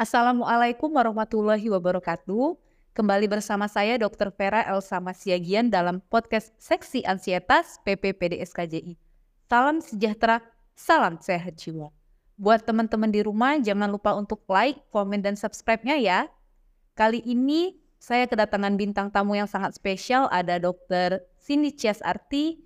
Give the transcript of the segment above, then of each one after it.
Assalamualaikum warahmatullahi wabarakatuh. Kembali bersama saya Dr. Vera Elsa Masiagian dalam podcast Seksi Ansietas PPPDSKJI. Salam sejahtera, salam sehat jiwa. Buat teman-teman di rumah jangan lupa untuk like, komen, dan subscribe-nya ya. Kali ini saya kedatangan bintang tamu yang sangat spesial ada Dr. Cindy Cias Arti,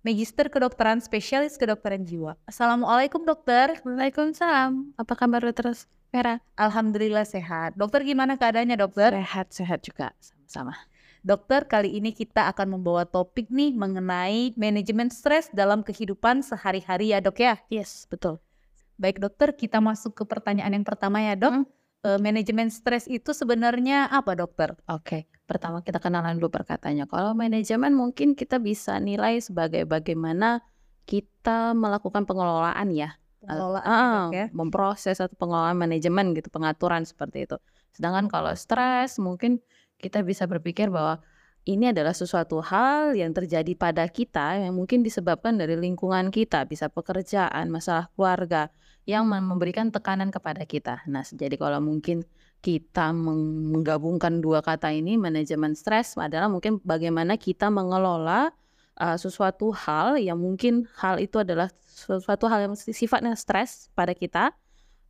Magister Kedokteran Spesialis Kedokteran Jiwa. Assalamualaikum dokter. Waalaikumsalam. Apa kabar dokter Vera? Alhamdulillah sehat. Dokter gimana keadaannya dokter? Sehat-sehat juga sama-sama. Dokter, kali ini kita akan membawa topik nih mengenai manajemen stres dalam kehidupan sehari-hari ya dok ya? Yes, betul. Baik dokter, kita masuk ke pertanyaan yang pertama ya dok. Hmm. E, manajemen stres itu sebenarnya apa dokter? Oke, pertama kita kenalan dulu perkataannya. Kalau manajemen mungkin kita bisa nilai sebagai bagaimana kita melakukan pengelolaan ya pengelolaan uh, ya, memproses atau pengelolaan manajemen gitu pengaturan seperti itu. Sedangkan kalau stres mungkin kita bisa berpikir bahwa ini adalah sesuatu hal yang terjadi pada kita yang mungkin disebabkan dari lingkungan kita, bisa pekerjaan, masalah keluarga yang memberikan tekanan kepada kita. Nah, jadi kalau mungkin kita menggabungkan dua kata ini, manajemen stres adalah mungkin bagaimana kita mengelola uh, sesuatu hal yang mungkin hal itu adalah sesuatu hal yang sifatnya stres pada kita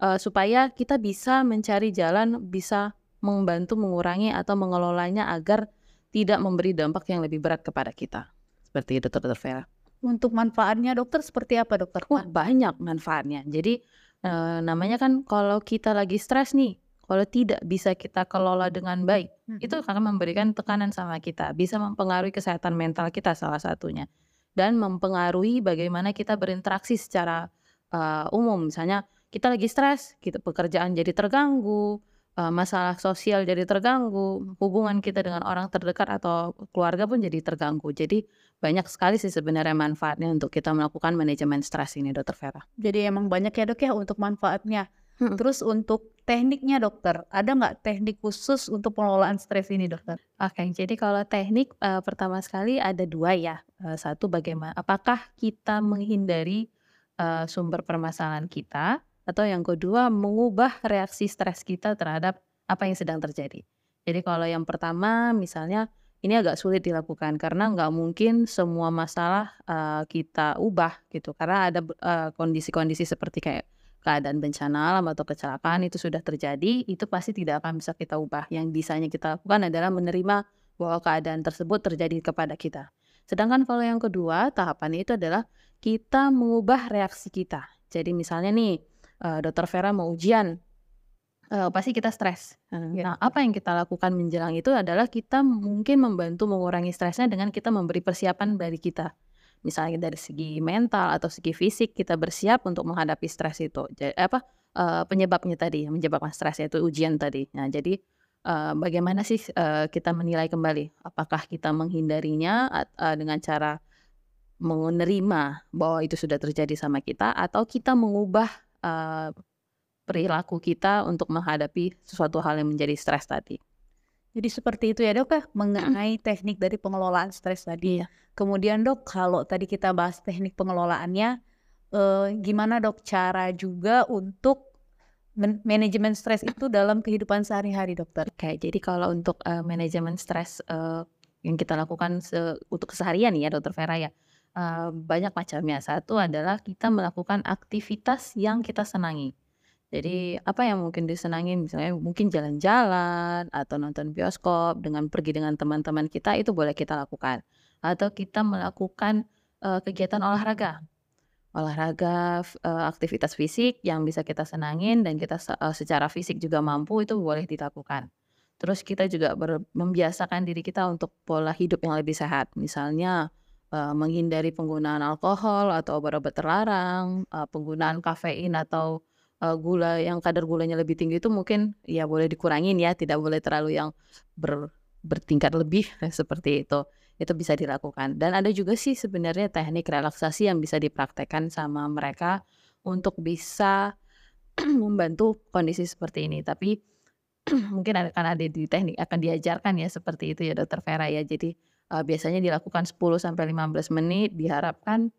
uh, supaya kita bisa mencari jalan bisa membantu mengurangi atau mengelolanya agar tidak memberi dampak yang lebih berat kepada kita. Seperti itu Dokter Vera. Untuk manfaatnya dokter seperti apa dokter? Wah, banyak manfaatnya. Jadi uh, namanya kan kalau kita lagi stres nih, kalau tidak bisa kita kelola dengan baik, hmm. itu akan memberikan tekanan sama kita, bisa mempengaruhi kesehatan mental kita salah satunya, dan mempengaruhi bagaimana kita berinteraksi secara uh, umum. Misalnya kita lagi stres, kita pekerjaan jadi terganggu, uh, masalah sosial jadi terganggu, hubungan kita dengan orang terdekat atau keluarga pun jadi terganggu. Jadi banyak sekali sih sebenarnya manfaatnya untuk kita melakukan manajemen stres ini, Dokter Vera. Jadi emang banyak ya dok ya untuk manfaatnya. Hmm. Terus untuk tekniknya dokter, ada nggak teknik khusus untuk pengelolaan stres ini dokter? Oke, jadi kalau teknik uh, pertama sekali ada dua ya. Uh, satu bagaimana, apakah kita menghindari uh, sumber permasalahan kita, atau yang kedua mengubah reaksi stres kita terhadap apa yang sedang terjadi. Jadi kalau yang pertama misalnya ini agak sulit dilakukan karena nggak mungkin semua masalah uh, kita ubah gitu karena ada kondisi kondisi-kondisi seperti kayak keadaan bencana alam atau kecelakaan itu sudah terjadi, itu pasti tidak akan bisa kita ubah. Yang bisanya kita lakukan adalah menerima bahwa keadaan tersebut terjadi kepada kita. Sedangkan kalau yang kedua, tahapan itu adalah kita mengubah reaksi kita. Jadi misalnya nih, uh, Dokter Vera mau ujian, uh, pasti kita stres. Nah, ya. apa yang kita lakukan menjelang itu adalah kita mungkin membantu mengurangi stresnya dengan kita memberi persiapan dari kita misalnya dari segi mental atau segi fisik kita bersiap untuk menghadapi stres itu. Jadi apa uh, penyebabnya tadi menyebabkan stres itu ujian tadi. Nah, jadi uh, bagaimana sih uh, kita menilai kembali apakah kita menghindarinya uh, dengan cara menerima bahwa itu sudah terjadi sama kita atau kita mengubah uh, perilaku kita untuk menghadapi sesuatu hal yang menjadi stres tadi. Jadi seperti itu ya dok ya mengenai teknik dari pengelolaan stres tadi. ya. Kemudian dok kalau tadi kita bahas teknik pengelolaannya, eh, gimana dok cara juga untuk manajemen stres itu dalam kehidupan sehari-hari dokter? Oke, jadi kalau untuk uh, manajemen stres uh, yang kita lakukan se untuk keseharian ya dokter Vera ya, uh, banyak macamnya. Satu adalah kita melakukan aktivitas yang kita senangi. Jadi apa yang mungkin disenangin misalnya mungkin jalan-jalan atau nonton bioskop dengan pergi dengan teman-teman kita itu boleh kita lakukan. Atau kita melakukan uh, kegiatan olahraga. Olahraga uh, aktivitas fisik yang bisa kita senangin dan kita uh, secara fisik juga mampu itu boleh dilakukan. Terus kita juga membiasakan diri kita untuk pola hidup yang lebih sehat. Misalnya uh, menghindari penggunaan alkohol atau obat-obat terlarang, uh, penggunaan kafein atau uh, gula yang kadar gulanya lebih tinggi itu mungkin ya boleh dikurangin ya, tidak boleh terlalu yang ber bertingkat lebih seperti itu. Itu bisa dilakukan. Dan ada juga sih sebenarnya teknik relaksasi yang bisa dipraktekkan sama mereka untuk bisa membantu kondisi seperti ini. Tapi mungkin akan ada di teknik akan diajarkan ya seperti itu ya Dokter Vera ya. Jadi uh, biasanya dilakukan 10 sampai 15 menit diharapkan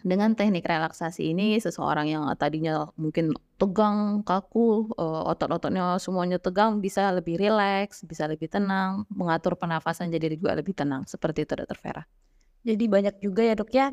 Dengan teknik relaksasi ini seseorang yang tadinya mungkin tegang, kaku, eee, otot-ototnya semuanya tegang bisa lebih rileks, bisa lebih tenang, mengatur pernafasan jadi juga lebih tenang, seperti itu Dokter Vera. Jadi banyak juga ya, Dok, ya,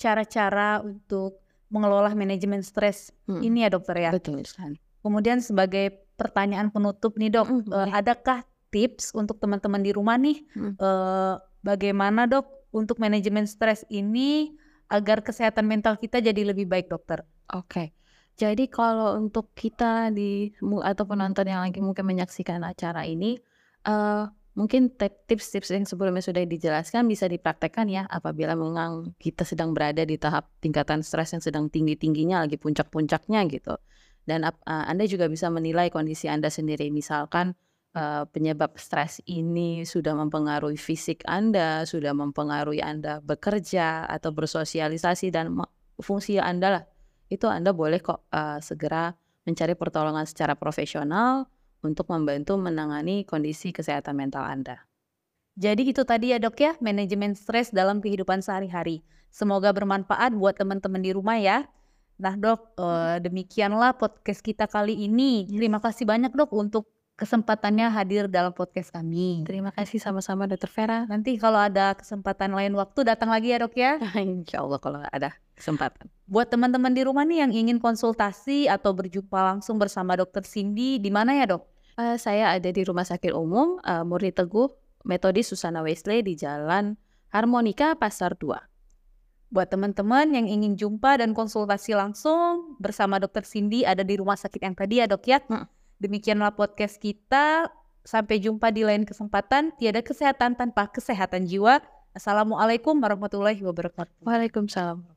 cara-cara untuk mengelola manajemen stres Mhm. ini ya, Dokter, ya. Betul sekali. Kemudian sebagai pertanyaan penutup nih, Dok, boleh. adakah tips untuk teman-teman di rumah nih, eee, bagaimana, Dok, untuk manajemen stres ini agar kesehatan mental kita jadi lebih baik, Dokter? Oke. Jadi kalau untuk kita di atau penonton yang lagi mungkin menyaksikan acara ini, eee, mungkin tip tips-tips yang sebelumnya sudah dijelaskan bisa dipraktekkan ya apabila memang kita sedang berada di tahap tingkatan stres yang sedang tinggi-tingginya, lagi puncak-puncaknya gitu. Dan eee, Anda juga bisa menilai kondisi Anda sendiri. Misalkan, eee, penyebab stres ini sudah mempengaruhi fisik Anda, sudah mempengaruhi Anda bekerja atau bersosialisasi dan fungsi Anda lah, itu Anda boleh kok, eee, segera mencari pertolongan secara profesional untuk membantu menangani kondisi kesehatan mental Anda. Jadi itu tadi ya, Dok, ya, manajemen stres dalam kehidupan sehari-hari. Semoga bermanfaat buat teman-teman di rumah ya. Nah, Dok, eee, demikianlah podcast kita kali ini. Terima kasih banyak, Dok, untuk kesempatannya hadir dalam podcast kami. Terima kasih sama-sama Dokter Vera. Nanti kalau ada kesempatan lain waktu datang lagi ya, Dok, ya. Insya Allah kalau ada kesempatan. Buat teman-teman di rumah nih yang ingin konsultasi atau berjumpa langsung bersama Dokter Cindy, di mana ya, Dok? Eee, saya ada di Rumah Sakit Umum, eee, Murni Teguh, Metodis Susana Wesley di Jalan Harmonika Pasar 2. Buat teman-teman yang ingin jumpa dan konsultasi langsung bersama Dokter Cindy ada di rumah sakit yang tadi ya, Dok, ya. Mhm. Demikianlah podcast kita. Sampai jumpa di lain kesempatan. Tiada kesehatan tanpa kesehatan jiwa. Assalamualaikum warahmatullahi wabarakatuh. Waalaikumsalam.